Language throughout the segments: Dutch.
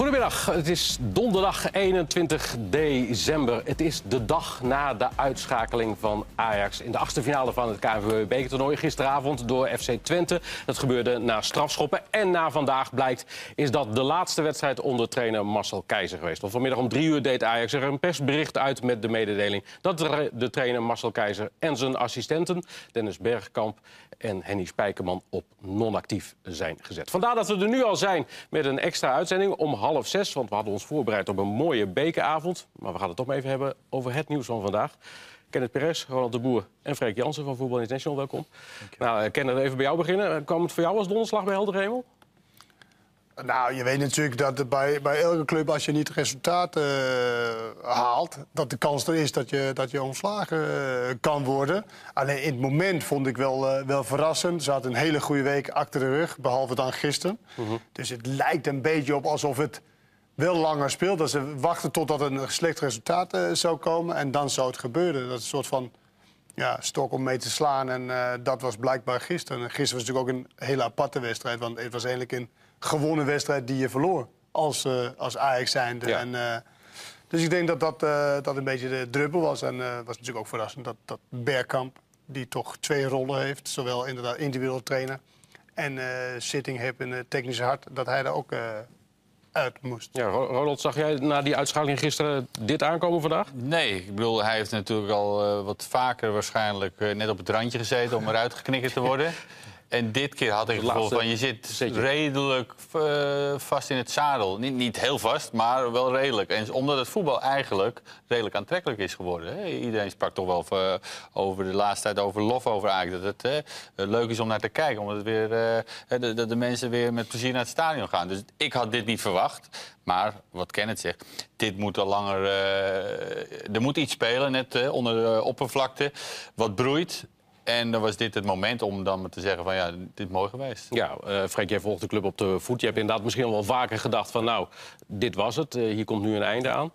Goedemiddag, het is donderdag 21 december. Het is de dag na de uitschakeling van Ajax in de achtste finale van het KNVB-bekertoernooi. Gisteravond door FC Twente. Dat gebeurde na strafschoppen. En na vandaag blijkt is dat de laatste wedstrijd onder trainer Marcel Keizer geweest. Want vanmiddag om drie uur deed Ajax er een persbericht uit met de mededeling... dat de trainer Marcel Keizer en zijn assistenten Dennis Bergkamp en Henny Spijkerman op non-actief zijn gezet. Vandaar dat we er nu al zijn met een extra uitzending om half zes. Want we hadden ons voorbereid op een mooie bekeravond. Maar we gaan het toch maar even hebben over het nieuws van vandaag. Kenneth Perez, Ronald de Boer en Freek Jansen van Voetbal International, welkom. Nou, eh, Kenneth, even bij jou beginnen. Kwam het voor jou als donderslag bij Helder Hemel? Nou, je weet natuurlijk dat bij, bij elke club, als je niet het resultaat uh, haalt, dat de kans er is dat je, dat je ontslagen uh, kan worden. Alleen in het moment vond ik wel, uh, wel verrassend. Ze had een hele goede week achter de rug, behalve dan gisteren. Uh -huh. Dus het lijkt een beetje op alsof het wel langer speelt. Dat ze wachten totdat een slecht resultaat zou komen en dan zou het gebeuren. Dat is een soort van ja, stok om mee te slaan. En dat was blijkbaar gisteren. En gisteren was natuurlijk ook een hele aparte wedstrijd, want het was eigenlijk een gewonnen wedstrijd die je verloor als, uh, als Ajax zijnde. Ja. En, dus ik denk dat dat, dat een beetje de druppel was. En het was natuurlijk ook verrassend dat, dat Bergkamp, die toch twee rollen heeft... zowel inderdaad individueel trainer en zitting heeft in het technische hart... dat hij daar ook uit moest. Ja, Ronald, zag jij na die uitschakeling gisteren dit aankomen vandaag? Nee, ik bedoel, hij heeft natuurlijk al wat vaker waarschijnlijk net op het randje gezeten... om eruit geknikkerd te worden... En dit keer had ik het gevoel van je zit redelijk uh, vast in het zadel. Niet, niet heel vast, maar wel redelijk. En omdat het voetbal eigenlijk redelijk aantrekkelijk is geworden. Hè. Iedereen sprak toch wel uh, over de laatste tijd over lof over eigenlijk. Dat het uh, leuk is om naar te kijken. Omdat het weer, de, de, de, mensen weer met plezier naar het stadion gaan. Dus ik had dit niet verwacht. Maar wat Kenneth zegt, dit moet al langer... er moet iets spelen net onder de oppervlakte. Wat broeit. En dan was dit het moment om dan te zeggen van ja, dit is mooi geweest. Ja, uh, Freek, jij volgt de club op de voet. Je hebt inderdaad misschien al wel vaker gedacht van nou, dit was het. Uh, hier komt nu een einde aan.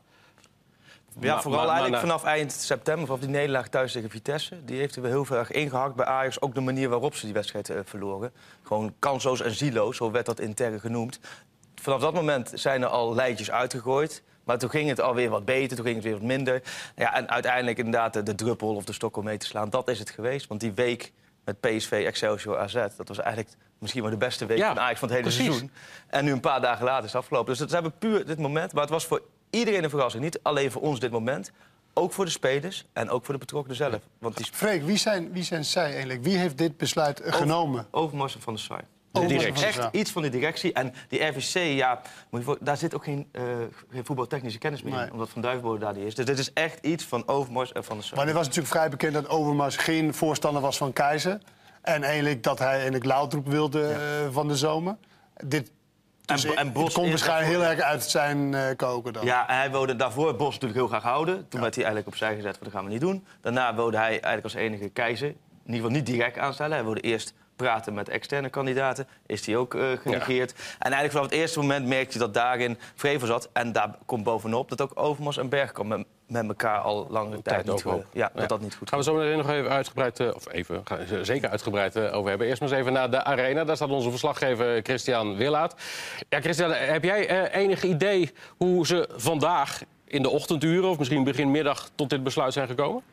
Ja, Maar- vooral maar- maar eigenlijk na- vanaf eind september, vanaf die nederlaag thuis tegen Vitesse. Die heeft er wel heel veel erg ingehakt bij Ajax. Ook de manier waarop ze die wedstrijd eh, verloren. Gewoon kansloos en zieloos, zo werd dat intern genoemd. Vanaf dat moment zijn er al lijntjes uitgegooid. Maar toen ging het alweer wat beter, toen ging het weer wat minder. Ja, en uiteindelijk inderdaad de, de druppel of de stok om mee te slaan. Dat is het geweest. Want die week met PSV, Excelsior, AZ... dat was eigenlijk misschien wel de beste week Ja, van Ajax van het hele precies. seizoen. En nu een paar dagen later is het afgelopen. Dus het hebben puur dit moment. Maar het was voor iedereen een verrassing. Niet alleen voor ons dit moment. Ook voor de spelers en ook voor de betrokkenen zelf. Want die Freek, wie zijn, wie zijn zij eigenlijk? Wie heeft dit besluit genomen? Overmars van de Sar. De is directie. echt iets van de directie. En die RVC, ja, daar zit ook geen, eh, geen voetbaltechnische kennis meer Nee. in. Omdat Van Duivenbode daar die is. Dus dit is echt iets van Overmars en van de Sar. Maar het was natuurlijk vrij bekend dat Overmars geen voorstander was van Keizer. En eigenlijk dat hij eigenlijk Laudroep wilde eh, van de zomer. Dit, dus En- en Bos het komt waarschijnlijk heel erg uit zijn eh, koken dan. Ja, en hij wilde daarvoor Bos natuurlijk heel graag houden. Toen werd hij eigenlijk opzij gezet, dat gaan we niet doen. Daarna wilde hij eigenlijk als enige keizer, in ieder geval niet direct aanstellen. Hij wilde eerst praten met externe kandidaten. Is die ook eh, genegeerd. En eigenlijk vanaf het eerste moment merkte je dat daarin vrevel zat. En daar komt bovenop dat ook Overmars en Bergkamp met, met elkaar al langere tijd, niet, overhoop. eh, ja, Ja. dat dat niet goed Gaan we zo meteen nog even uitgebreid, eh, of even, gaan zeker uitgebreid over hebben. Eerst maar eens even naar de arena. Daar staat onze verslaggever Christian Willaert. Ja, Christian, heb jij enig idee hoe ze vandaag in de ochtenduren... of misschien begin middag tot dit besluit zijn gekomen?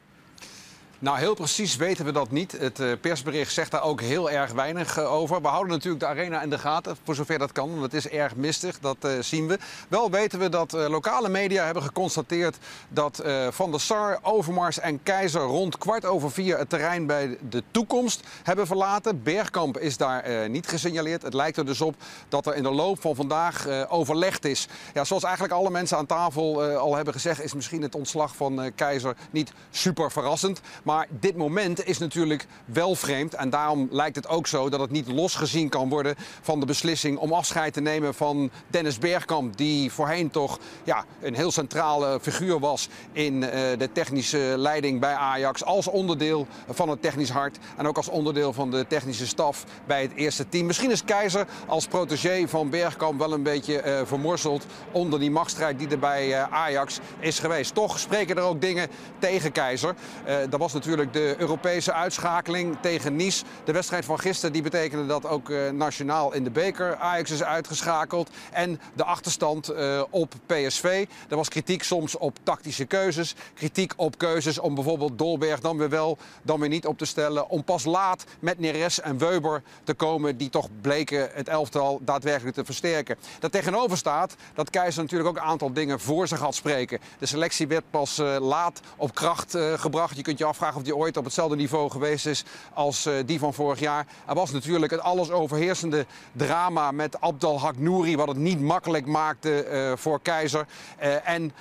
Nou, heel precies weten we dat niet. Het eh, persbericht zegt daar ook heel erg weinig eh, over. We houden natuurlijk de arena in de gaten, voor zover dat kan. Want het is erg mistig, dat eh, zien we. Wel weten we dat lokale media hebben geconstateerd... dat Van der Sar, Overmars en Keizer rond kwart over vier... het terrein bij de toekomst hebben verlaten. Bergkamp is daar niet gesignaleerd. Het lijkt er dus op dat er in de loop van vandaag overlegd is. Ja, zoals eigenlijk alle mensen aan tafel al hebben gezegd... is misschien het ontslag van Keizer niet super verrassend. Maar dit moment is natuurlijk wel vreemd. En daarom lijkt het ook zo dat het niet losgezien kan worden... van de beslissing om afscheid te nemen van Dennis Bergkamp... die voorheen toch ja, een heel centrale figuur was... in eh, de technische leiding bij Ajax... als onderdeel van het technisch hart... en ook als onderdeel van de technische staf bij het eerste team. Misschien is Keizer als protégé van Bergkamp wel een beetje eh, vermorzeld... onder die machtsstrijd die er bij eh, Ajax is geweest. Toch spreken er ook dingen tegen Keizer. Dat was natuurlijk de Europese uitschakeling tegen Nice. De wedstrijd van gisteren die betekende dat ook eh, nationaal in de beker Ajax is uitgeschakeld. En de achterstand eh, op PSV. Er was kritiek soms op tactische keuzes. Kritiek op keuzes om bijvoorbeeld Dolberg dan weer wel, dan weer niet op te stellen. Om pas laat met Neres en Weber te komen die toch bleken het elftal daadwerkelijk te versterken. Daartegenover staat dat Keizer natuurlijk ook een aantal dingen voor zich had spreken. De selectie werd pas eh, laat op kracht gebracht. Je kunt je afvragen of die ooit op hetzelfde niveau geweest is als eh, die van vorig jaar. Er was natuurlijk het alles overheersende drama met Abdel Haknouri, wat het niet makkelijk maakte eh, voor Keizer. Eh, en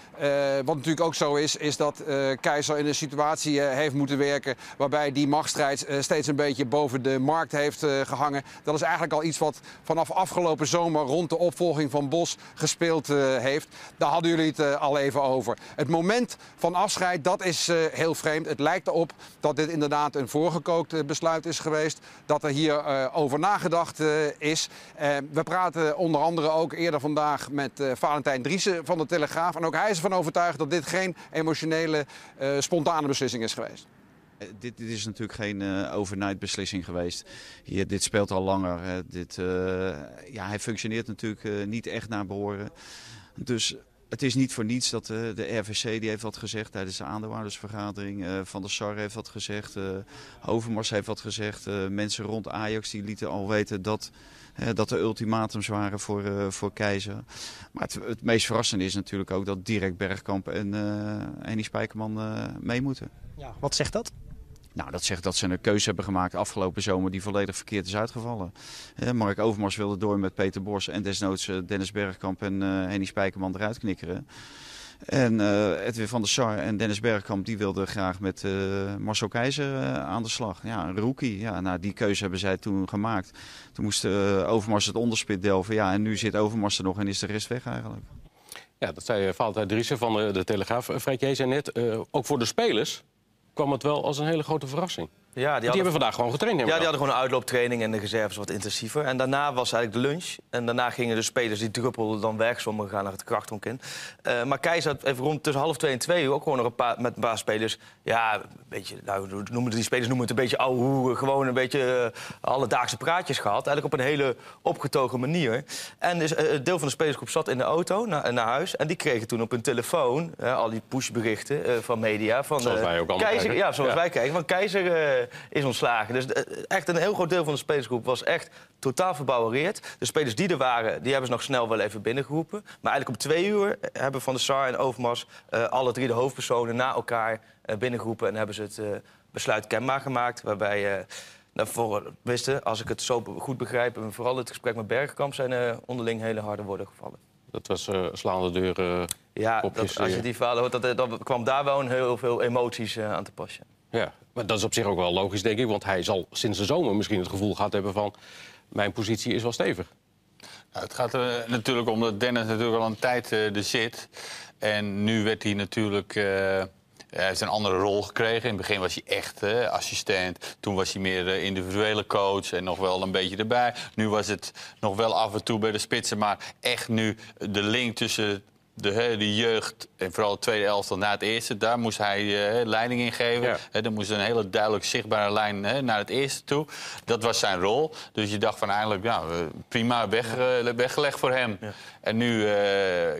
wat natuurlijk ook zo is, is dat Keizer in een situatie heeft moeten werken waarbij die machtsstrijd steeds een beetje boven de markt heeft eh, gehangen. Dat is eigenlijk al iets wat vanaf afgelopen zomer rond de opvolging van Bos gespeeld heeft. Daar hadden jullie het al even over. Het moment van afscheid, dat is heel vreemd. Het lijkt erop dat dit inderdaad een voorgekookt eh, besluit is geweest. Dat er hier eh, over nagedacht eh, is. We praten onder andere ook eerder vandaag met Valentijn Driessen van de Telegraaf. En ook hij is ervan overtuigd dat dit geen emotionele, spontane beslissing is geweest. Dit, dit is natuurlijk geen overnight beslissing geweest. Hier, dit speelt al langer. hè. Dit, ja, hij functioneert natuurlijk niet echt naar behoren. Dus het is niet voor niets dat eh, de RVC die heeft wat gezegd tijdens de aandeelhoudersvergadering. Eh, Van der Sar heeft wat gezegd. eh, Overmars heeft wat gezegd. mensen rond Ajax die lieten al weten dat, dat er ultimatums waren voor, voor Keizer. Maar het, het meest verrassende is natuurlijk ook dat direct Bergkamp en eh Henny Spijkerman mee moeten. Ja, wat zegt dat? Nou, dat zegt dat ze een keuze hebben gemaakt afgelopen zomer die volledig verkeerd is uitgevallen. Eh, Mark Overmars wilde door met Peter Bos en desnoods eh, Dennis Bergkamp en eh Henny Spijkerman eruit knikkeren. En eh, Edwin van der Sar en Dennis Bergkamp die wilden graag met Marcel Keizer aan de slag. Ja, een rookie. Ja, nou, die keuze hebben zij toen gemaakt. Toen moest Overmars het onderspit delven. Ja, en nu zit Overmars er nog en is de rest weg eigenlijk. Ja, dat zei Valentijn Driessen van de, Telegraaf. Fred, zei net, ook voor de spelers kwam het wel als een hele grote verrassing. Ja, die hebben vandaag gewoon getraind. ja, die hadden gewoon een uitlooptraining en de reserves wat intensiever. En daarna was eigenlijk de lunch. En daarna gingen de spelers, die druppelden dan weg. Sommigen gaan naar het krachthonk in. Eh, maar Keizer had even rond tussen half twee en twee uur ook gewoon nog een paar, met een paar spelers. Ja, een beetje, nou, noemen, die spelers noemen het een beetje ouwe. Gewoon een beetje eh, alledaagse praatjes gehad. Eigenlijk op een hele opgetogen manier. En dus, eh, een deel van de spelersgroep zat in de auto naar, naar huis. En die kregen toen op hun telefoon al die pushberichten van media. Van, Zoals wij ook allemaal Keizer, krijgen. Ja, zoals Ja. wij kijken. Want Keizer is ontslagen. Dus eh, echt een heel groot deel van de spelersgroep was echt totaal verbouwereerd. De spelers die er waren, die hebben ze nog snel wel even binnengeroepen. Maar eigenlijk om twee uur hebben Van der Sar en Overmars... eh, alle drie de hoofdpersonen na elkaar eh, binnengeroepen... en hebben ze het eh, besluit kenbaar gemaakt. Waarbij... eh nou, voor, wisten, als ik het zo goed begrijp, en vooral het gesprek met Bergkamp... zijn eh, onderling hele harde woorden gevallen. Dat was eh slaande deuren. Ja, Kopjes, dat, als je eh. die verhalen hoort, dat, dat kwam daar wel een heel veel emoties eh, aan te passen. Ja, maar dat is op zich ook wel logisch, denk ik. Want hij zal sinds de zomer misschien het gevoel gehad hebben van... mijn positie is wel stevig. Nou, het gaat er natuurlijk om dat Dennis natuurlijk al een tijd eh, er zit. En nu werd hij natuurlijk... eh, hij heeft een andere rol gekregen. In het begin was hij echt eh, assistent. Toen was hij meer eh, individuele coach en nog wel een beetje erbij. Nu was het nog wel af en toe bij de spitsen. Maar echt nu de link tussen de, hè, de jeugd en vooral het tweede elftal na het eerste... daar moest hij eh, leiding in geven. Ja. Hè, er moest een hele duidelijk zichtbare lijn hè, naar het eerste toe. Dat was zijn rol. Dus je dacht van eigenlijk, ja, prima weg, eh, weggelegd voor hem. En nu eh,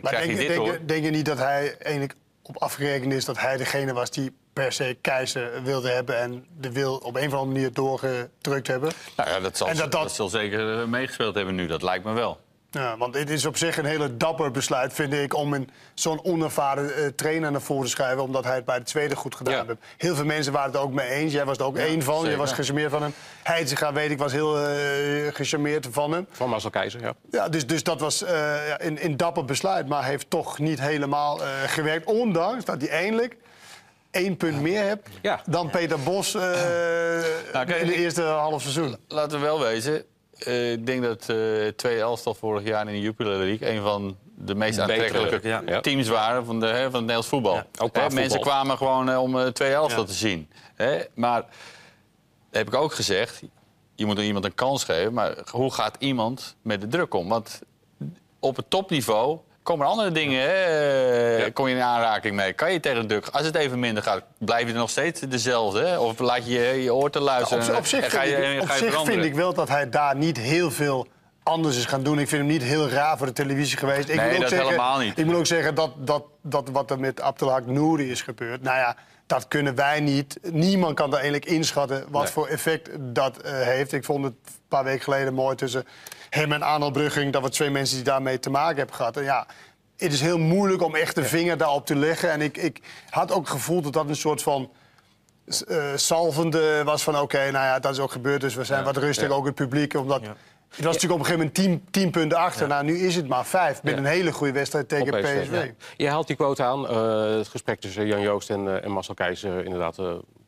Maar krijg denk, je dit denk, hoor. denk je niet dat hij eigenlijk op afgerekend is dat hij degene was die per se keizer wilde hebben en de wil op een of andere manier doorgedrukt hebben? Nou ja, dat zal, En dat dat, dat- zal zeker meegespeeld hebben nu. Dat lijkt me wel. Ja, want het is op zich een hele dapper besluit, vind ik, om een, zo'n onervaren eh, trainer naar voren te schuiven, omdat hij het bij de tweede goed gedaan Ja. heeft. Heel veel mensen waren het er ook mee eens. Jij was er ook één van. Je was gecharmeerd van hem. Heitinga, weet ik, was heel eh gecharmeerd van hem. Van Marcel Keizer, ja. Ja, dus, dus dat was eh, een, een dapper besluit, maar heeft toch niet helemaal gewerkt. Ondanks dat hij eindelijk één punt meer hebt dan Peter Bos Nou, kijk, in de eerste half seizoen. Laten we wel wezen. Eh, ik denk dat eh het tweede elftal vorig jaar in de Jupiler League... een van de meest Betere, aantrekkelijke ja. Teams waren van, de, hè, van het Nederlands voetbal. Mensen kwamen gewoon eh, om tweede elftal Ja. te zien. Hè? Maar heb ik ook gezegd... je moet iemand een kans geven, maar hoe gaat iemand met de druk om? Want op het topniveau komen er andere dingen, hè? kom je in aanraking mee. Kan je tegen de druk? Als het even minder gaat, blijf je er nog steeds dezelfde? Hè? Of laat je je oor te luisteren Op, op zich, en ga je, en ga je zich vind ik wel dat hij daar niet heel veel anders is gaan doen. Ik vind hem niet heel raar voor de televisie geweest. Ik Nee, moet ook dat zeggen, helemaal niet. Ik moet ook zeggen dat, dat, dat wat er met Abdelhak Nouri is gebeurd... Nou ja, dat kunnen wij niet. Niemand kan daar eigenlijk inschatten wat Nee. voor effect dat eh, heeft. Ik vond het een paar weken geleden mooi tussen hem en Arnold Brugging... dat we twee mensen die daarmee te maken hebben gehad. En ja, het is heel moeilijk om echt de vinger daarop te leggen. En ik, ik had ook het gevoel dat dat een soort van eh salvende was van... oké, nou ja, dat is ook gebeurd, dus we zijn wat rustiger, ook het publiek. Omdat, Het was natuurlijk op een gegeven moment 10, 10 punten achter. Nou, nu is het maar vijf. Met Ja. een hele goede wedstrijd tegen PSV. ja. Je haalt die quote aan. eh, het gesprek tussen Jan Joost en, eh, en Marcel Keizer inderdaad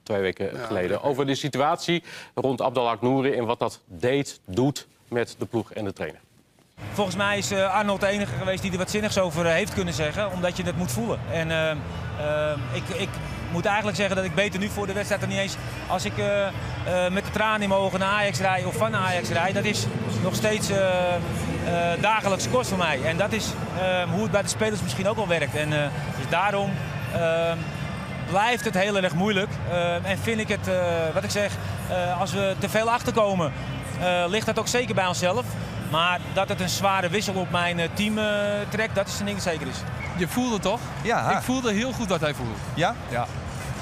twee weken geleden. Over de situatie rond Abdelhak Nouri en wat dat deed, doet met de ploeg en de trainer. Volgens mij is eh, Arnold de enige geweest die er wat zinnigs over eh, heeft kunnen zeggen. Omdat je het moet voelen. En eh, ik, ik moet eigenlijk zeggen dat ik beter nu voor de wedstrijd dan niet eens... Als ik met de tranen in mijn ogen naar Ajax rijd of van Ajax rijd... Dat is nog steeds dagelijkse kost voor mij. En dat is hoe het bij de spelers misschien ook wel werkt. En dus daarom... eh, blijft het heel erg moeilijk. Eh, en vind ik het, wat ik zeg, als we te veel achterkomen, ligt dat ook zeker bij onszelf. Maar dat het een zware wissel op mijn eh, team eh, trekt, dat is een ding dat zeker is. Je voelde toch? Ja. Ik voelde heel goed wat hij voelde. Ja? Ja.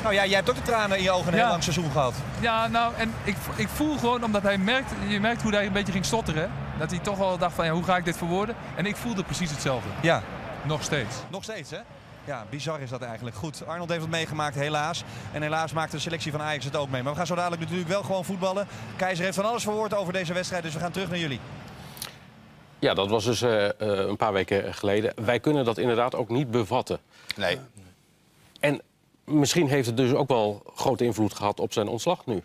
Nou ja, jij hebt ook de tranen in je ogen een Ja. heel lang seizoen gehad. Ja, nou, en ik, ik voel gewoon, omdat hij merkt, je merkt hoe hij een beetje ging stotteren. Dat hij toch wel dacht van, ja, hoe ga ik dit verwoorden? En ik voelde precies hetzelfde. Ja. Nog steeds. Nog steeds, hè? Ja, bizar is dat eigenlijk. Goed, Arnold heeft het meegemaakt, helaas. En helaas maakt de selectie van Ajax het ook mee. Maar we gaan zo dadelijk natuurlijk wel gewoon voetballen. Keizer heeft van alles verwoord over deze wedstrijd, dus we gaan terug naar jullie. Ja, dat was dus eh, eh, een paar weken geleden. Wij kunnen dat inderdaad ook niet bevatten. Nee. En misschien heeft het dus ook wel grote invloed gehad op zijn ontslag nu.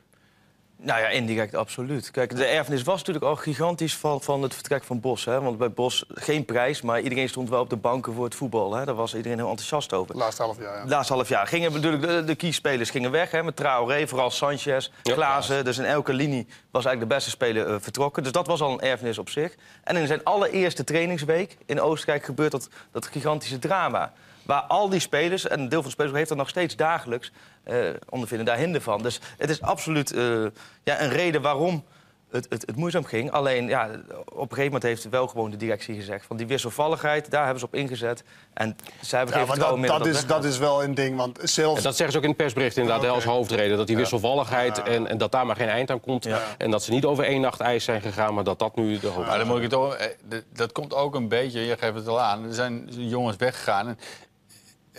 Nou ja, indirect absoluut. Kijk, de erfenis was natuurlijk al gigantisch van, van het vertrek van Bos. Hè? Want bij Bos geen prijs, maar iedereen stond wel op de banken voor het voetbal. Hè? Daar was iedereen heel enthousiast over. Het laatste half jaar, ja. Laatste half jaar gingen natuurlijk de, de keyspelers gingen weg. Hè, met Traoré, vooral Sanchez, Ja, Klaassen. Dus in elke linie was eigenlijk de beste speler eh, vertrokken. Dus dat was al een erfenis op zich. En in zijn allereerste trainingsweek in Oostenrijk gebeurt dat, dat gigantische drama. Waar al die spelers, en een deel van de spelers heeft er nog steeds dagelijks... eh, ondervinden daar hinder van. Dus het is absoluut eh, ja, een reden waarom het, het, het moeizaam ging. Alleen, ja, op een gegeven moment heeft wel gewoon de directie gezegd... van die wisselvalligheid, daar hebben ze op ingezet. En zij hebben Ja, geen dat, meer dat, dat is, dat is wel een ding. Want zelfs En dat zeggen ze ook in het persbericht inderdaad hè, als hoofdreden. Dat die wisselvalligheid en, en dat daar maar geen eind aan komt. En dat ze niet over één nacht ijs zijn gegaan, maar dat dat nu de hoofd Maar dan moet ik het toch, eh, dat komt ook een beetje, je geeft het al aan. Er zijn jongens weggegaan. En,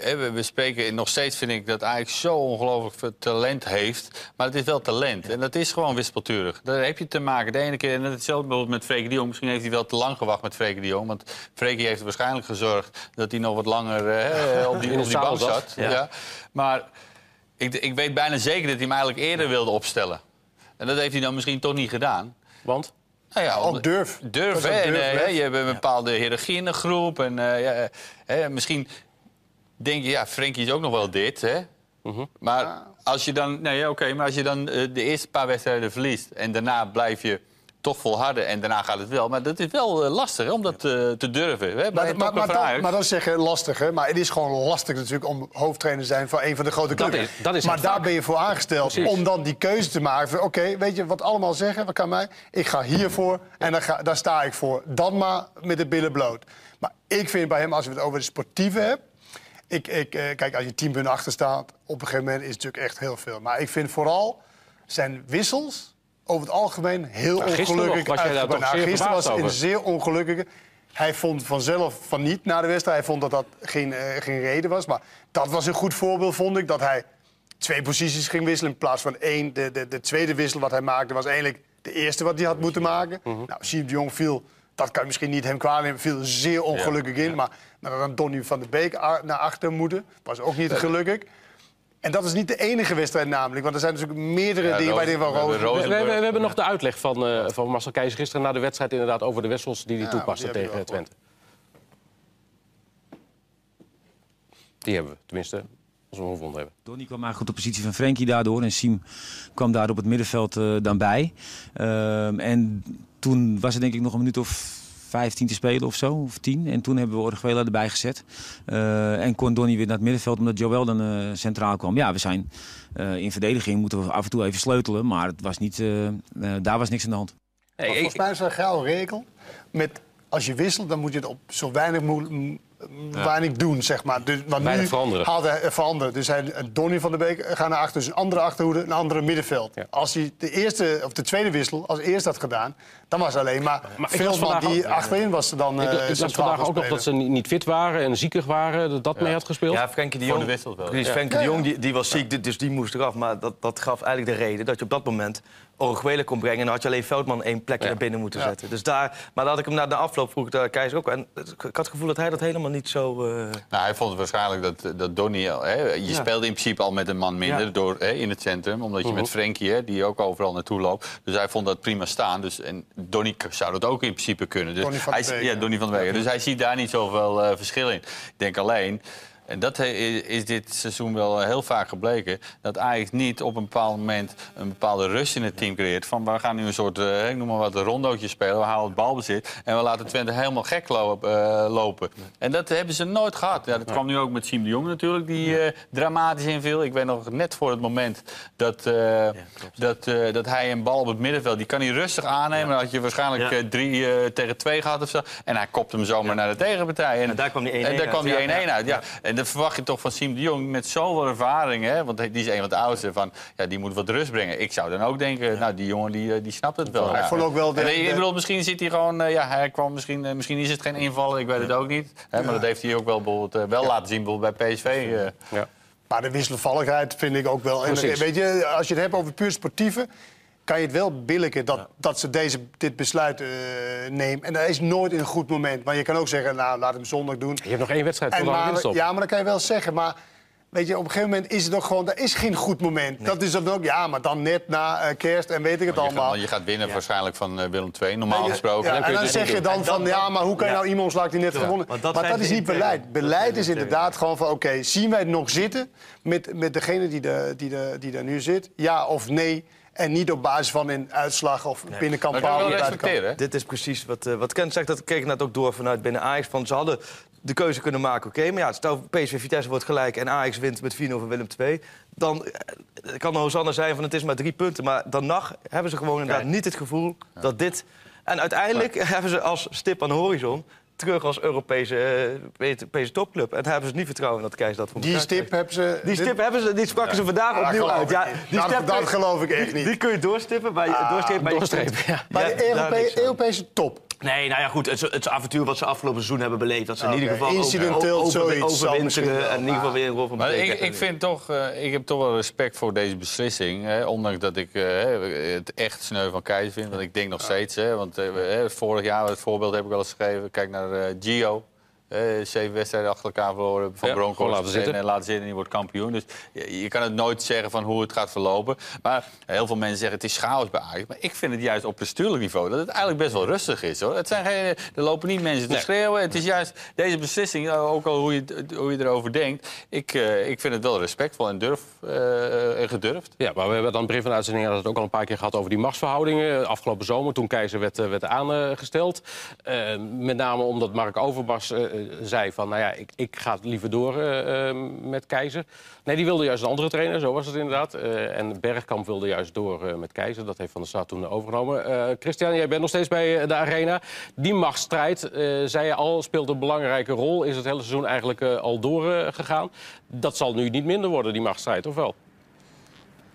we, we spreken nog steeds, vind ik, dat Ajax zo ongelooflijk veel talent heeft. Maar het is wel talent. En dat is gewoon wispelturig. Daar heb je te maken. De ene keer, en hetzelfde bijvoorbeeld met Freek de Jong. Misschien heeft hij wel te lang gewacht met Freek de Jong. Want Freek heeft er waarschijnlijk gezorgd dat hij nog wat langer eh, op die, op bank zat. Ja. Ja. Maar ik, ik weet bijna zeker dat hij hem eigenlijk eerder wilde opstellen. En dat heeft hij dan misschien toch niet gedaan. Want? Nou ja, ook durf. Durf, hè? eh, je hebt een bepaalde hiërarchie in de groep. En eh, ja, hè, misschien denk je, ja, Frenkie is ook nog wel dit, hè? Maar als je dan, ja, oké, maar als je dan eh, de eerste paar wedstrijden verliest en daarna blijf je toch volharden en daarna gaat het wel. Maar dat is wel eh, lastig hè, om dat eh, te durven. Hè? Maar, maar, maar, dan, Ajax. maar dan zeg je lastig, hè? Maar het is gewoon lastig natuurlijk om hoofdtrainer te zijn van een van de grote Dat clubs. is- dat is maar daar vak. ben je voor aangesteld Precies. om dan die keuze te maken. van, Oké, weet je wat allemaal zeggen? Wat kan mij? Ik ga hiervoor en dan ga, daar sta ik voor. Dan maar met de billen bloot. Maar ik vind bij hem, als we het over de sportieve hebben... Ik, ik, eh, kijk, als je tien punten achter staat, op een gegeven moment is het natuurlijk echt heel veel. Maar ik vind vooral zijn wissels over het algemeen heel Nou, ongelukkig nog was jij daar uitgebracht. toch zeer gisteren was verbaasd een over. zeer ongelukkige. Hij vond vanzelf van niet na de wedstrijd. Hij vond dat dat geen, eh, geen reden was. Maar dat was een goed voorbeeld, vond ik. Dat hij twee posities ging wisselen in plaats van één. De, de, de tweede wissel wat hij maakte was eigenlijk de eerste wat hij had moeten maken. Mhm. Nou, Siem de Jong viel, dat kan je misschien niet hem kwalijk nemen, viel zeer ongelukkig in. Maar nou, dan Donny van der Beek naar achter moeten, was ook niet gelukkig. En dat is niet de enige wedstrijd namelijk. Want er zijn natuurlijk meerdere Ja, dingen bij de heer Van we. We, hebben nog de uitleg van, eh, van Marcel Keizer gisteren na de wedstrijd inderdaad over de wissels die hij Ja, toepaste die tegen Twente. Die hebben we, tenminste, als we hem gevonden hebben. Donny kwam eigenlijk op de positie van Frenkie daardoor. En Siem kwam daar op het middenveld eh, dan bij. Ehm, en toen was er denk ik nog een minuut of 15 te spelen of zo, of 10. En toen hebben we Orguela erbij gezet. Eh, en kon Donny weer naar het middenveld omdat Joel dan eh, centraal kwam. Ja, we zijn eh, in verdediging moeten we af en toe even sleutelen. Maar het was niet, eh, eh, daar was niks aan de hand. Ik- volgens mij is er een regel. Met, als je wisselt, dan moet je het op zo weinig, moe- m- weinig doen, zeg maar. Dus, want Weinig nu veranderen. haalt hij eh, veranderen. Dus hij, eh, Donny van der Beek gaat naar achter. Dus een andere achterhoede, een andere middenveld. Ja. Als hij de eerste of de tweede wissel als eerste had gedaan... dan was alleen maar, Veldman vandaag die ook- achterin was dan ik, eh, ik las centraal vandaag ook nog dat ze niet niet fit waren en ziekig waren. Dat dat mee had gespeeld. Ja, Frenkie de Voor Jong, de wissel wel. Precies, Ja. Frenkie de Ja, ja. Jong die, die was ziek, dus die moest eraf. Maar dat, dat gaf eigenlijk de reden dat je op dat moment Orguela kon brengen. En dan had je alleen Veldman één plekje Ja. naar binnen moeten Ja. zetten. Dus daar, maar dat had ik hem na de afloop vroeg de keizer ook. En ik had het gevoel dat hij dat helemaal niet zo... eh, Nou, hij vond het waarschijnlijk dat, dat Donny... al- Hè, je Ja. speelde in principe al met een man minder Ja. door, hè, in het centrum. Omdat je met Frenkie, hè, die ook overal naartoe loopt. Dus hij vond dat prima staan. Dus, en Donny zou dat ook in principe kunnen. Dus Donny van hij, Beek, ja. Donny van der. Dus hij ziet daar niet zoveel eh, verschil in. Ik denk alleen... En dat is dit seizoen wel heel vaak gebleken. Dat Ajax niet op een bepaald moment een bepaalde rust in het team creëert. Van we gaan nu een soort, eh, ik noem maar wat, een rondootje spelen. We halen het balbezit. En we laten Twente helemaal gek lo- eh, lopen. En dat hebben ze nooit gehad. Ja, dat kwam nu ook met Siem de Jong natuurlijk. Die eh, dramatisch inviel. Ik weet nog net voor het moment dat, eh, dat, eh, dat hij een bal op het middenveld. Die kan hij rustig aannemen. Dan had je waarschijnlijk Ja. eh, drie eh, tegen twee gehad of zo. En hij kopt hem zomaar naar de tegenpartij. En daar kwam die 1-1 En daar uit. kwam die Ja, 1-1 ja. uit. Ja. En dan verwacht je toch van Siem de Jong met zoveel ervaring. Hè? Want die is een van de oudste. Van, ja, die moet wat rust brengen. Ik zou dan ook denken, nou, die jongen die, eh, die snapt het wel. Hij Ja. vond ook wel de- En, ik bedoel, misschien zit hij gewoon... eh, ja, hij kwam misschien, eh, misschien is het geen invallen, ik weet het ook niet. Hè? Maar dat heeft hij ook wel, bijvoorbeeld, wel laten zien bijvoorbeeld bij PSV. Ja. Maar de wisselvalligheid vind ik ook wel. En weet je, als je het hebt over puur sportieve, kan je het wel billiken dat, dat ze deze, dit besluit eh, nemen. En dat is nooit in een goed moment. Maar je kan ook zeggen, nou, laat hem zondag doen. Je hebt nog één wedstrijd En voor de maar, winststop. ja, maar dat kan je wel zeggen. Maar weet je, op een gegeven moment is het ook gewoon, dat is geen goed moment. Dat is dan ook, ja, maar dan net na eh, kerst en weet ik het Je gaat, allemaal. want je gaat winnen waarschijnlijk van eh, Willem II, normaal gesproken. ja, Dan kun en je dan zeg je dan van, ja, maar hoe kan je nou iemand slaat die net gewonnen? Maar dat is niet beleid. Beleid is inderdaad gewoon van, oké, zien wij het nog zitten met, met degene die, de, die, de, die daar nu zit? Ja of nee? En niet op basis van een uitslag of binnenkant buitenkant. respecteren. hè? Dit is precies wat, eh, wat Kent zegt. Dat kreeg ik net ook door vanuit binnen Ajax. Van, ze hadden de keuze kunnen maken. Oké, maar ja, stel PSV Vitesse wordt gelijk en Ajax wint met 4-0 van Willem II. Dan eh, kan de Hosanna zijn van het is maar drie punten. Maar dan nog hebben ze gewoon inderdaad niet het gevoel dat dit... En uiteindelijk hebben ze als stip aan de horizon terug als Europese, eh, Europese topclub. En hebben ze niet vertrouwen dat Kees dat voor Die stip hebben ze... Die dit- stip hebben ze, die spraken ze vandaag opnieuw uit. Ja, die Dat- stip- dat geloof ik echt niet. Die kun je doorstippen bij Ah, doorstrepen bij doorstrepen, ja. Bij de daar. Europese top. Nee, nou ja, goed. Het, het avontuur wat ze afgelopen seizoen hebben beleefd. Dat ze in ieder geval incidenteel over, overwinteren en in ieder geval weer een rol van Maar ik, ik vind toch, eh, ik heb toch wel respect voor deze beslissing. Hè, ondanks dat ik eh, het echt sneu van Keizer vind. Want ik denk nog steeds, hè, want eh, hè, vorig jaar, het voorbeeld heb ik wel eens geschreven. Kijk naar eh, Gio. Eh, zeven wedstrijden achter elkaar verloren van Ja, Broncos. laten zitten. En, laten zitten en die wordt kampioen. Dus je, je kan het nooit zeggen van hoe het gaat verlopen. Maar heel veel mensen zeggen het is chaos bij Ajax. Maar ik vind het juist op bestuurlijk niveau dat het eigenlijk best wel rustig is. Hoor. Het zijn geen, er lopen niet mensen te Nee. schreeuwen. Het is juist deze beslissing, eh, ook al hoe je, hoe je erover denkt. Ik, eh, ik vind het wel respectvol en, durf, en gedurfd. Ja, maar we hebben dan begin van de uitzending het ook al een paar keer gehad over die machtsverhoudingen. Afgelopen zomer, toen Keizer werd, werd aangesteld. Met name omdat Mark Overmars eh, zei van, nou ja, ik, ik ga liever door eh, eh, met Keizer. Nee, die wilde juist een andere trainer, zo was het inderdaad. Eh, en Bergkamp wilde juist door eh, met Keizer. Dat heeft Van der Sar toen overgenomen. Eh, Christian, jij bent nog steeds bij eh, de Arena. Die machtsstrijd, eh, zei je al, speelt een belangrijke rol. Is het hele seizoen eigenlijk eh, al doorgegaan. Dat zal nu niet minder worden, die machtsstrijd, of wel?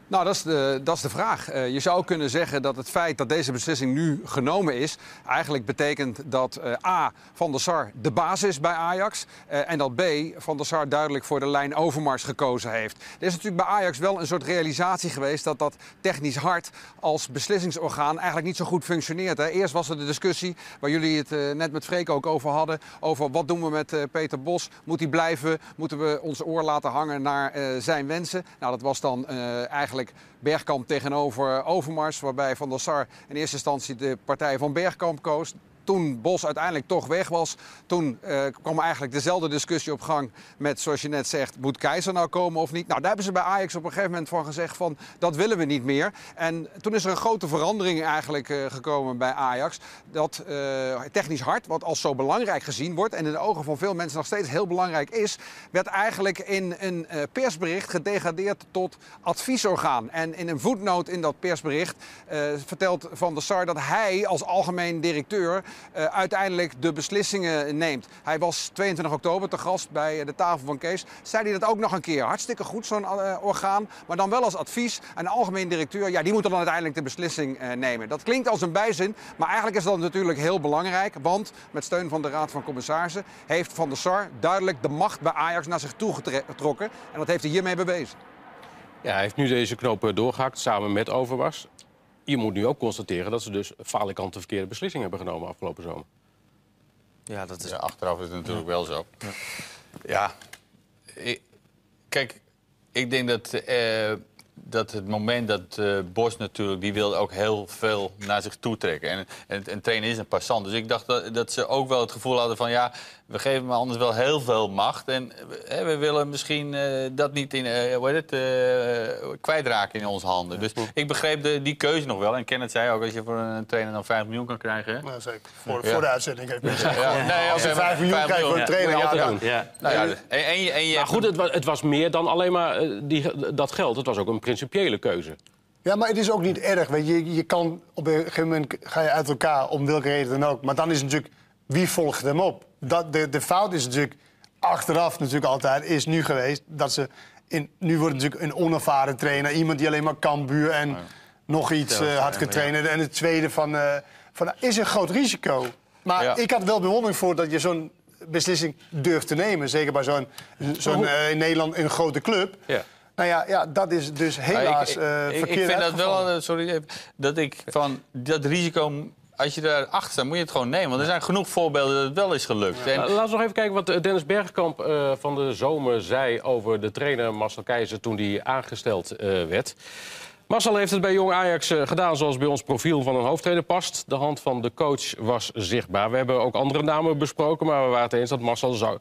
Nou, dat is de, dat is de vraag. Eh, je zou kunnen zeggen dat het feit dat deze beslissing nu genomen is... eigenlijk betekent dat eh, A, Van der Sar de basis is bij Ajax... eh, en dat B, Van der Sar duidelijk voor de lijn Overmars gekozen heeft. Er is natuurlijk bij Ajax wel een soort realisatie geweest... dat dat technisch hart als beslissingsorgaan eigenlijk niet zo goed functioneert. Eerst was er de discussie, waar jullie het net met Freek ook over hadden... over wat doen we met Peter Bos? Moet hij blijven? Moeten we ons oor laten hangen naar zijn wensen? Nou, dat was dan eh, Bergkamp tegenover Overmars... waarbij Van der Sar in eerste instantie de partij van Bergkamp koos. Toen Bos uiteindelijk toch weg was, toen eh, kwam eigenlijk dezelfde discussie op gang met, zoals je net zegt, moet Keizer nou komen of niet? Nou, daar hebben ze bij Ajax op een gegeven moment van gezegd van, dat willen we niet meer. En toen is er een grote verandering eigenlijk eh, gekomen bij Ajax. Dat eh, technisch hart, wat als zo belangrijk gezien wordt en in de ogen van veel mensen nog steeds heel belangrijk is, werd eigenlijk in een persbericht gedegradeerd tot adviesorgaan. En in een voetnoot in dat persbericht vertelt Van der Sar dat hij als algemeen directeur eh, uiteindelijk de beslissingen neemt. Hij was 22 oktober te gast bij eh, de tafel van Kees. Zei hij dat ook nog een keer. Hartstikke goed, zo'n eh, orgaan. Maar dan wel als advies. En de algemeen directeur, ja, die moet dan uiteindelijk de beslissing nemen. Dat klinkt als een bijzin, maar eigenlijk is dat natuurlijk heel belangrijk. Want met steun van de Raad van Commissarissen heeft Van der Sar duidelijk de macht bij Ajax naar zich toe getrokken. En dat heeft hij hiermee bewezen. Ja, hij heeft nu deze knoop eh, doorgehakt samen met Overmars. Je moet nu ook constateren dat ze dus falikant de verkeerde beslissing hebben genomen afgelopen zomer. Ja, dat is... Ja, achteraf is het natuurlijk wel zo. Ja. Ik- kijk, ik denk dat, eh, dat het moment dat eh, Bos natuurlijk... die wilde ook heel veel naar zich toe trekken. En, en, en trainen is een passant. Dus ik dacht dat, dat ze ook wel het gevoel hadden van... ja, we geven hem anders wel heel veel macht. En eh, we willen misschien eh, dat niet in, eh, hoe heet het, eh, kwijtraken in onze handen. Dus ik begreep de, die keuze nog wel. En Kenneth zei ook, als je voor een trainer dan 5 miljoen kan krijgen... hè? Nou, zeker. Voor, Ja. voor de uitzending heb ik gezegd. Ja, nee, Als je oké, 5 maar miljoen krijgt voor een trainer, ja, dan. Ja. Nou ja, en, en je, en je Maar goed, het was, het was meer dan alleen maar die, dat geld. Het was ook een principiële keuze. Ja, maar het is ook niet erg. Weet je. je, je kan op een gegeven moment ga je uit elkaar, om welke reden dan ook. Maar dan is het natuurlijk, wie volgt hem op? Dat, de, de fout is natuurlijk, achteraf natuurlijk altijd, is nu geweest... dat ze, in, nu wordt het natuurlijk een onervaren trainer. Iemand die alleen maar Cambuur en nog iets eh, had getraind. En het tweede van, eh, van, is een groot risico. Maar Ja. ik had wel bewondering voor dat je zo'n beslissing durft te nemen. Zeker bij zo'n, zo'n eh, in Nederland een grote club. Ja. Nou ja, ja, dat is dus helaas eh ik, verkeerd vind dat wel, sorry, dat ik van dat risico, als je daarachter staat, moet je het gewoon nemen. Want er zijn genoeg voorbeelden dat het wel is gelukt. En, Laten we nog even kijken wat eh, Dennis Bergkamp eh, van de zomer zei over de trainer Marcel Keizer toen hij aangesteld eh, werd. Marcel heeft het bij Jong Ajax eh, gedaan zoals bij ons profiel van een hoofdtrainer past. De hand van de coach was zichtbaar. We hebben ook andere namen besproken, maar we waren het eens dat, Marcel zou,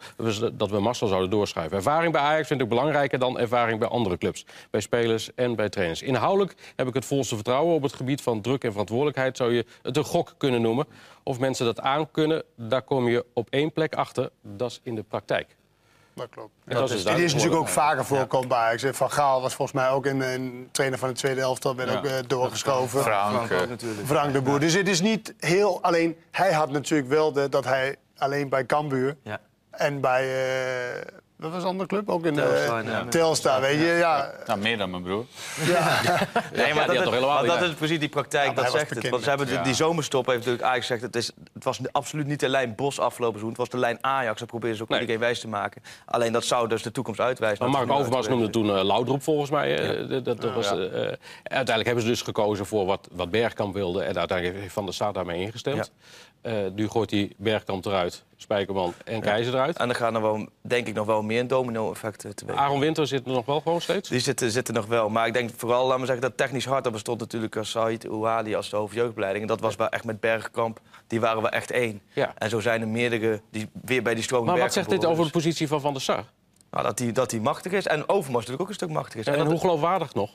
dat we Marcel zouden doorschuiven. Ervaring bij Ajax vind ik belangrijker dan ervaring bij andere clubs. Bij spelers en bij trainers. Inhoudelijk heb ik het volste vertrouwen. Op het gebied van druk en verantwoordelijkheid zou je het een gok kunnen noemen. Of mensen dat aankunnen, daar kom je op één plek achter. Dat is in de praktijk. Dat klopt. En dat is Dit is natuurlijk ook vaker voorkomen bij Ajax. Van Gaal was volgens mij ook een, een trainer van de tweede elftal. werd ook eh, doorgeschoven. Frank, eh, natuurlijk. Frank de Boer. Dus het is niet heel... Alleen, hij had natuurlijk wel de, dat hij alleen bij Cambuur... Ja. en bij... eh, wat was de andere club? Ook in eh, Telstar, ja. Telstar, weet je. Ja, nou, meer dan mijn broer. Nee, maar die had dat, toch helemaal maar dat is precies die praktijk, dat zegt het. Want ze hebben die, die zomerstop heeft natuurlijk Ajax gezegd... Het, is, het was absoluut niet de lijn Bos afgelopen seizoen. Het was de lijn Ajax. Dat proberen ze ook Nee. iedereen wijs te maken. Alleen dat zou dus de toekomst uitwijzen. Maar Dat Mark Overmars noemde toen uh, Laudroep volgens mij. eh, dat, dat, dat was, eh, eh, uiteindelijk hebben ze dus gekozen voor wat, wat Bergkamp wilde. En uiteindelijk heeft Van der Staat daarmee ingestemd. Eh, nu gooit hij Bergkamp eruit, Spijkerman en Keizer eruit. En dan gaan er wel, denk ik nog wel meer domino-effecten te weten. Aaron Winter zit er nog wel gewoon steeds. Die zitten, zitten nog wel. Maar ik denk vooral, laten we zeggen, dat technisch hard... dat bestond natuurlijk als Said Ouali als de hoofdjeugdbeleiding. En dat was wel echt met Bergkamp. Die waren wel echt één. Ja. En zo zijn er meerdere die weer bij die stroming Maar wat zegt dit over de positie van Van der Sar? Dus, nou, dat hij dat die machtig is. En Overmars natuurlijk ook een stuk machtig is. En, hoe geloofwaardig nog?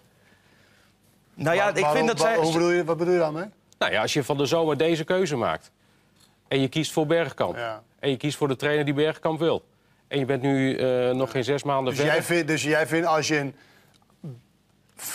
nou ja, Maar ik waarom- vind dat waar- zij... Hoe bedoel je, wat bedoel je daarmee? Nou ja, als je van de zomer deze keuze maakt. En je kiest voor Bergkamp. Ja. En je kiest voor de trainer die Bergkamp wil. En je bent nu eh, nog geen zes maanden Dus verder. jij, vindt, dus jij vindt als je een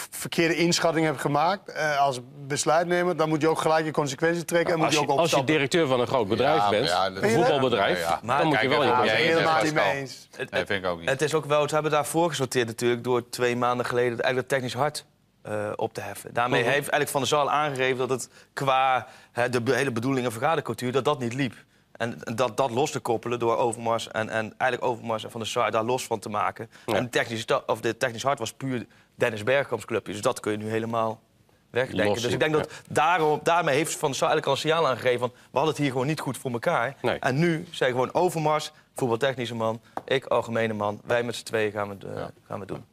verkeerde inschatting hebt gemaakt eh, als besluitnemer... dan moet je ook gelijk je consequenties trekken en moet als, je je, ook als je directeur van een groot bedrijf Ja, bent, ja, een voetbalbedrijf, Ja, ja. Maar dan moet je wel je ja, helemaal niet mee eens. Het, Nee, vind ik ook niet. het is ook wel, ze hebben daarvoor gesorteerd natuurlijk... door twee maanden geleden eigenlijk het technisch hard eh, op te heffen. Daarmee heeft eigenlijk Van der Zaal aangegeven dat het qua de hele bedoeling en vergadercultuur... dat dat niet liep. En dat, dat los te koppelen door Overmars en, en eigenlijk Overmars en Van der Sar daar los van te maken. Ja. En technisch, of de technisch hard was puur Dennis Bergkamps clubje. Dus dat kun je nu helemaal wegdenken. Dus ik denk dat daarom, daarmee heeft Van der Sar eigenlijk al een signaal aangegeven... van we hadden het hier gewoon niet goed voor elkaar. Nee. En nu je gewoon Overmars, voetbaltechnische man... ik, algemene man, wij met z'n tweeën gaan we, gaan we doen.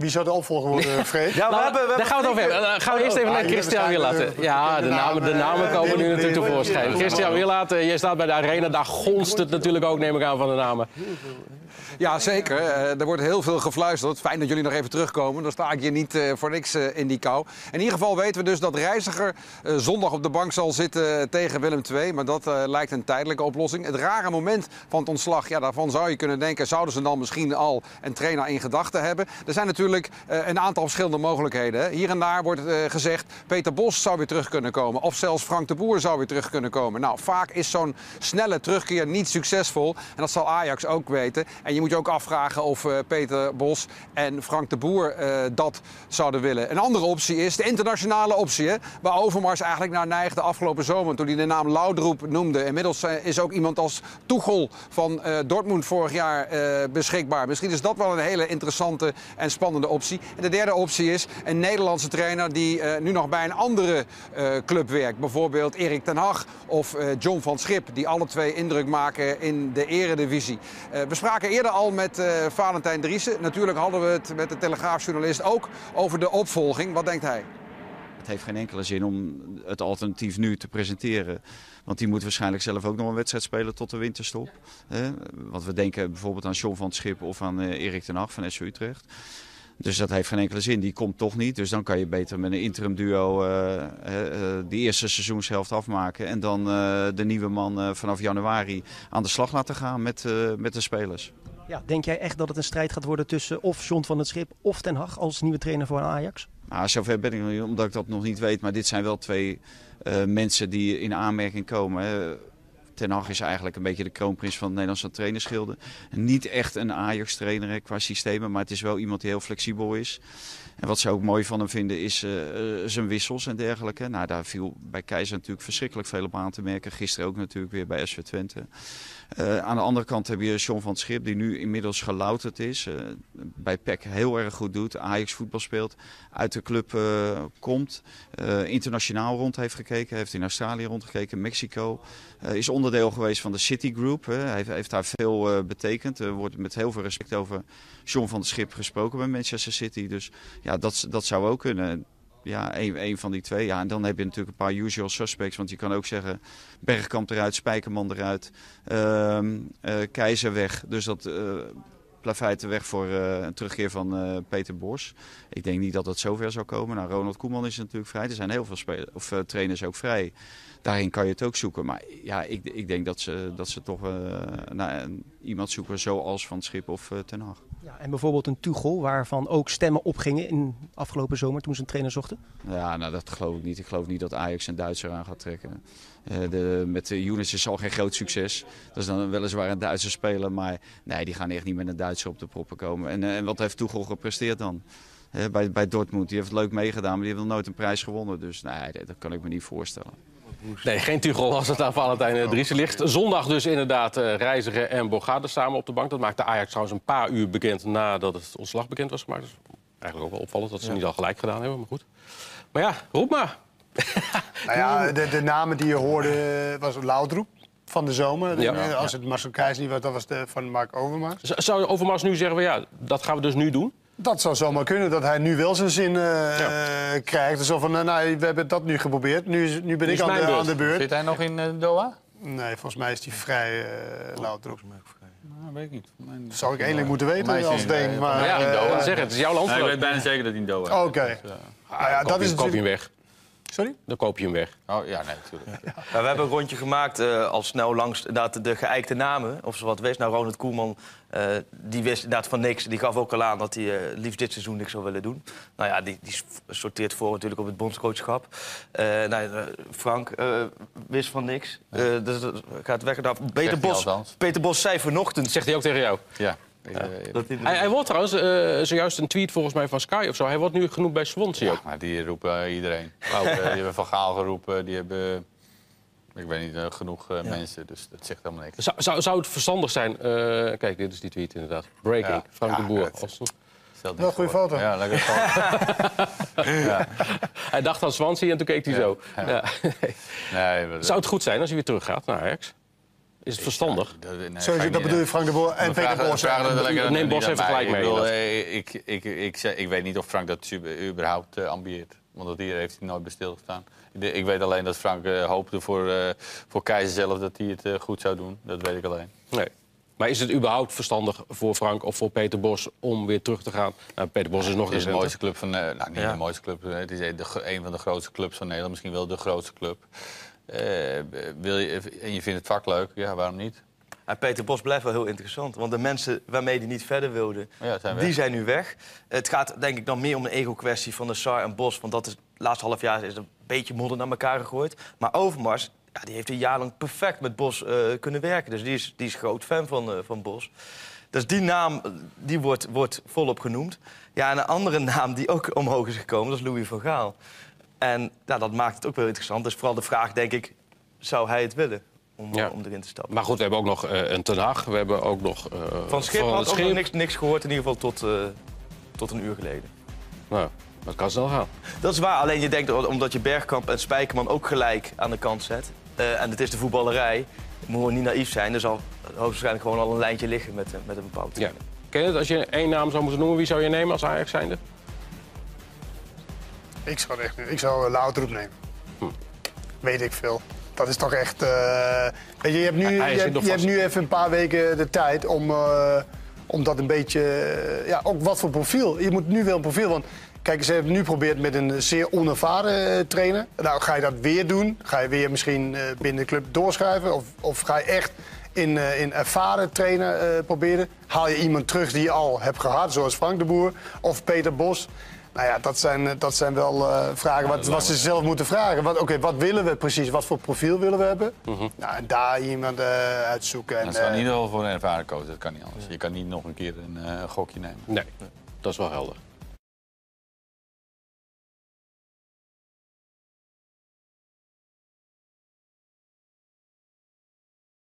Wie zou de opvolger worden, Freek? Ja, we Nou, hebben, we daar gaan we het over hebben. Dan gaan we eerst even oh, naar hier Christian de- Ja, de namen, de namen eh, komen nu natuurlijk tevoorschijn. Christian Willaten, jij staat bij de arena. Daar gonst het natuurlijk ook, neem ik aan, van de namen. Ja, zeker. Eh, er wordt heel veel gefluisterd. Fijn dat jullie nog even terugkomen. Dan sta ik hier niet eh, voor niks eh, in die kou. In ieder geval weten we dus dat Reiziger eh, zondag op de bank zal zitten tegen Willem II. Maar dat eh, lijkt een tijdelijke oplossing. Het rare moment van het ontslag, ja, daarvan zou je kunnen denken... zouden ze dan misschien al een trainer in gedachten hebben? Er zijn natuurlijk eh, een aantal verschillende mogelijkheden. Hier en daar wordt eh, gezegd... Peter Bos zou weer terug kunnen komen. Of zelfs Frank de Boer zou weer terug kunnen komen. Nou, vaak is zo'n snelle terugkeer niet succesvol. En dat zal Ajax ook weten. En je moet je ook afvragen of eh, Peter Bos en Frank de Boer dat zouden willen. Een andere optie is de internationale optie. Hè, waar Overmars eigenlijk naar neigde afgelopen zomer. Toen hij de naam Laudroep noemde. Inmiddels is ook iemand als Tuchel van Dortmund vorig jaar beschikbaar. Misschien is dat wel een hele interessante en spannende optie. En de derde optie is een Nederlandse trainer die eh, nu nog bij een andere eh, club werkt. Bijvoorbeeld Erik ten Hag of eh, John van Schip. Die alle twee indruk maken in de eredivisie. We spraken eerder al met Valentijn Driessen. Natuurlijk hadden we het met de Telegraafjournalist ook over de opvolging. Wat denkt hij? Het heeft geen enkele zin om het alternatief nu te presenteren. Want die moet waarschijnlijk zelf ook nog een wedstrijd spelen tot de winterstop. Want we denken bijvoorbeeld aan John van Schip of aan Erik ten Hag van SC Utrecht. Dus dat heeft geen enkele zin. Die komt toch niet. Dus dan kan je beter met een interim duo eh, eh, de eerste seizoenshelft afmaken. En dan eh, de nieuwe man vanaf januari aan de slag laten gaan met, met de spelers. Ja, denk jij echt dat het een strijd gaat worden tussen of John van het Schip of Ten Hag als nieuwe trainer voor Ajax? Nou, zover ben ik nog niet, omdat ik dat nog niet weet. Maar dit zijn wel twee mensen die in aanmerking komen. Hè. Ten Hag is eigenlijk een beetje de kroonprins van het Nederlandse trainerschilde. Niet echt een Ajax-trainer qua systemen, maar het is wel iemand die heel flexibel is. En wat ze ook mooi van hem vinden is eh, zijn wissels en dergelijke. Nou, daar viel bij Keizer natuurlijk verschrikkelijk veel op aan te merken. Gisteren ook natuurlijk weer bij SV Twente. Eh, aan de andere kant heb je John van het Schip, die nu inmiddels gelouterd is. eh, bij PEC heel erg goed doet. Ajax voetbal speelt. Uit de club eh, komt. internationaal rond heeft gekeken. Heeft in Australië rondgekeken. Mexico. Is onderdeel geweest van de City Group. Hè. Hij heeft, heeft daar veel betekend. Er wordt met heel veel respect over John van het Schip gesproken bij Manchester City. Dus ja, dat, dat zou ook kunnen. Ja, een, van die twee. Ja, en dan heb je natuurlijk een paar usual suspects. Want je kan ook zeggen, Bergkamp eruit, Spijkerman eruit, ehm eh, Keizer weg. Dus dat uh, plafijt weg voor uh, een terugkeer van uh, Peter Bos. Ik denk niet dat dat zover zou komen. Nou, Ronald Koeman is natuurlijk vrij. Er zijn heel veel of, uh, trainers ook vrij. Daarin kan je het ook zoeken. Maar ja, ik, ik denk dat ze, dat ze toch iemand zoeken zoals Van Schip of Ten Hag. En bijvoorbeeld een Tuchel, waarvan ook stemmen opgingen in afgelopen zomer toen ze een trainer zochten? Ja, nou dat geloof ik niet. Ik geloof niet dat Ajax een Duitser aan gaat trekken. Uh, de, met de Younes is al geen groot succes. Dat is dan weliswaar een Duitse speler, maar nee, die gaan echt niet met een Duitser op de proppen komen. En, uh, en wat heeft Tuchel gepresteerd dan? Bij, bij Dortmund, die heeft het leuk meegedaan, maar die heeft nog nooit een prijs gewonnen. Dus nee, dat kan ik me niet voorstellen. Nee, geen Tuchel als het aan Valentijn Driessen ligt. Zondag dus inderdaad uh, Reiziger en Bogarde samen op de bank. Dat maakte Ajax trouwens een paar uur bekend nadat het ontslag bekend was gemaakt. Dus eigenlijk ook wel opvallend dat ze ja. niet al gelijk gedaan hebben, maar goed. Maar ja, roep maar. nou ja, de, de, namen die je hoorde was Laudroep van de zomer. Ja. Als het Marcel Keijs niet was, dat was de van Mark Overmars. Zou Overmars nu zeggen, ja, dat gaan we dus nu doen? Dat zou zomaar kunnen, dat hij nu wel zijn zin uh, ja. krijgt. Zo van, uh, nou, we hebben dat nu geprobeerd, nu, nu ben nu ik aan de, aan de, beurt. Zit hij nog in uh, Doha? Nee, volgens mij is hij vrij uh, Laudroep. Nou, weet ik niet. Dat zou ik eigenlijk moeten weten als denk. Maar, ja, in Doha. zeg het, het is jouw land. Nee, ik weet bijna zeker dat hij in Doha Oké. Okay. Dus, ah, ja, dat is hem weg. Sorry? Dan koop je hem weg. Oh ja, nee, natuurlijk. Ja. Ja, we hebben een rondje gemaakt uh, al snel langs de, de geëikte namen. Of ze wat wist. Nou, Ronald Koeman, uh, die wist inderdaad van niks. Die gaf ook al aan dat hij uh, liefst dit seizoen niks zou willen doen. Nou ja, die, die sorteert voor natuurlijk op het bondscoachschap. nou, Frank wist van niks. dus gaat weg. Nou, Peter, Bos, Peter Bos zei vanochtend... Zegt hij ook tegen jou? Ja. Ja, hij, hij, wordt trouwens, uh, zojuist een tweet volgens mij van Sky of zo. Hij wordt nu genoemd bij Swansea. Ja, maar die roepen uh, iedereen. Uh, die hebben Van Gaal geroepen, die hebben... Ik weet niet, genoeg ja. mensen, dus dat zegt helemaal niks. Zou, zou, zou het verstandig zijn... kijk, dit is die tweet inderdaad. Breaking, ja. Frank de Boer. Als... Wel een goede foto. Ja, lekker foto. ja. Hij dacht aan Swansea en toen keek hij zo. nee, zou het goed zijn als hij weer terug gaat naar Ajax? Is het verstandig? Dat, nee, ik dat niet- bedoel je Frank de Boer en Peter Bos. Neem Bos even gelijk Ik mee, bedoel, dat- eh, Ik, ik, ik, zeg- ik weet niet of Frank dat überhaupt eh, ambieert. Want dat hier heeft hij nooit bij stilgestaan. Ik Ik weet alleen dat Frank eh, hoopte voor, eh, voor Keizer zelf dat hij het eh, goed zou doen. Dat weet ik alleen. Nee. Maar is het überhaupt verstandig voor Frank of voor Peter Bos om weer terug te gaan? Nou, Peter Bos is nog is de mooiste club van... eh, nou, niet Ja. de mooiste club. eh, Het is de, een van de grootste clubs van Nederland. Misschien wel de grootste club. Eh, wil je, en je vindt het vak leuk, ja, waarom niet? En Peter Bos blijft wel heel interessant. Want de mensen waarmee hij niet verder wilde, Ja, zijn die zijn nu weg. Het gaat denk ik dan meer om een ego-kwestie van de Sar en Bos. Want dat is, het laatste half jaar is een beetje modder naar elkaar gegooid. Maar Overmars, ja, die heeft een jaar lang perfect met Bos eh, kunnen werken. Dus die is, die is groot fan van, eh, van Bos. Dus die naam die wordt, wordt volop genoemd. Ja, en een andere naam die ook omhoog is gekomen, dat is Louis van Gaal. En ja, dat maakt het ook wel interessant. Dus vooral de vraag, denk ik, zou hij het willen om, Ja. om erin te stappen? Maar goed, we hebben ook nog eh, een Ten Hag. We hebben ook nog... eh, Van Schip had ook Schip. nog niks, niks gehoord, in ieder geval tot, eh, tot een uur geleden. Nou, dat kan snel gaan. Dat is waar, alleen je denkt omdat je Bergkamp en Spijkerman ook gelijk aan de kant zet. en het is de voetballerij, moet je niet naïef zijn. Er zal hoogstwaarschijnlijk gewoon al een lijntje liggen met, met een bepaald Ja. Ken je het? Als je één naam zou moeten noemen, wie zou je nemen als Ajax zijnde? Ik zou echt. Ik zou Laudrup nemen. Weet ik veel. Dat is toch echt. eh, Weet je, je hebt, nu, je, hebt, je nu even een paar weken de tijd om, eh, om dat een beetje. eh, ja, ook wat voor profiel. Je moet nu wel een profiel. Want kijk, ze hebben nu geprobeerd met een zeer onervaren trainer. Nou, ga je dat weer doen? Ga je weer misschien binnen de club doorschuiven? Of, of ga je echt in, in ervaren trainer proberen? Haal je iemand terug die je al hebt gehad, zoals Frank de Boer of Peter Bos? Nou ja, dat zijn, eh, dat zijn wel eh, vragen wat, wat ze zelf moeten vragen. Wat- Oké, wat willen we precies? Wat voor profiel willen we hebben? nou, en daar iemand eh, uitzoeken. En, Dat is in ieder geval voor een ervaren coach. Dat kan niet anders. Je kan niet nog een keer een eh, gokje nemen. Nee, dat is wel helder.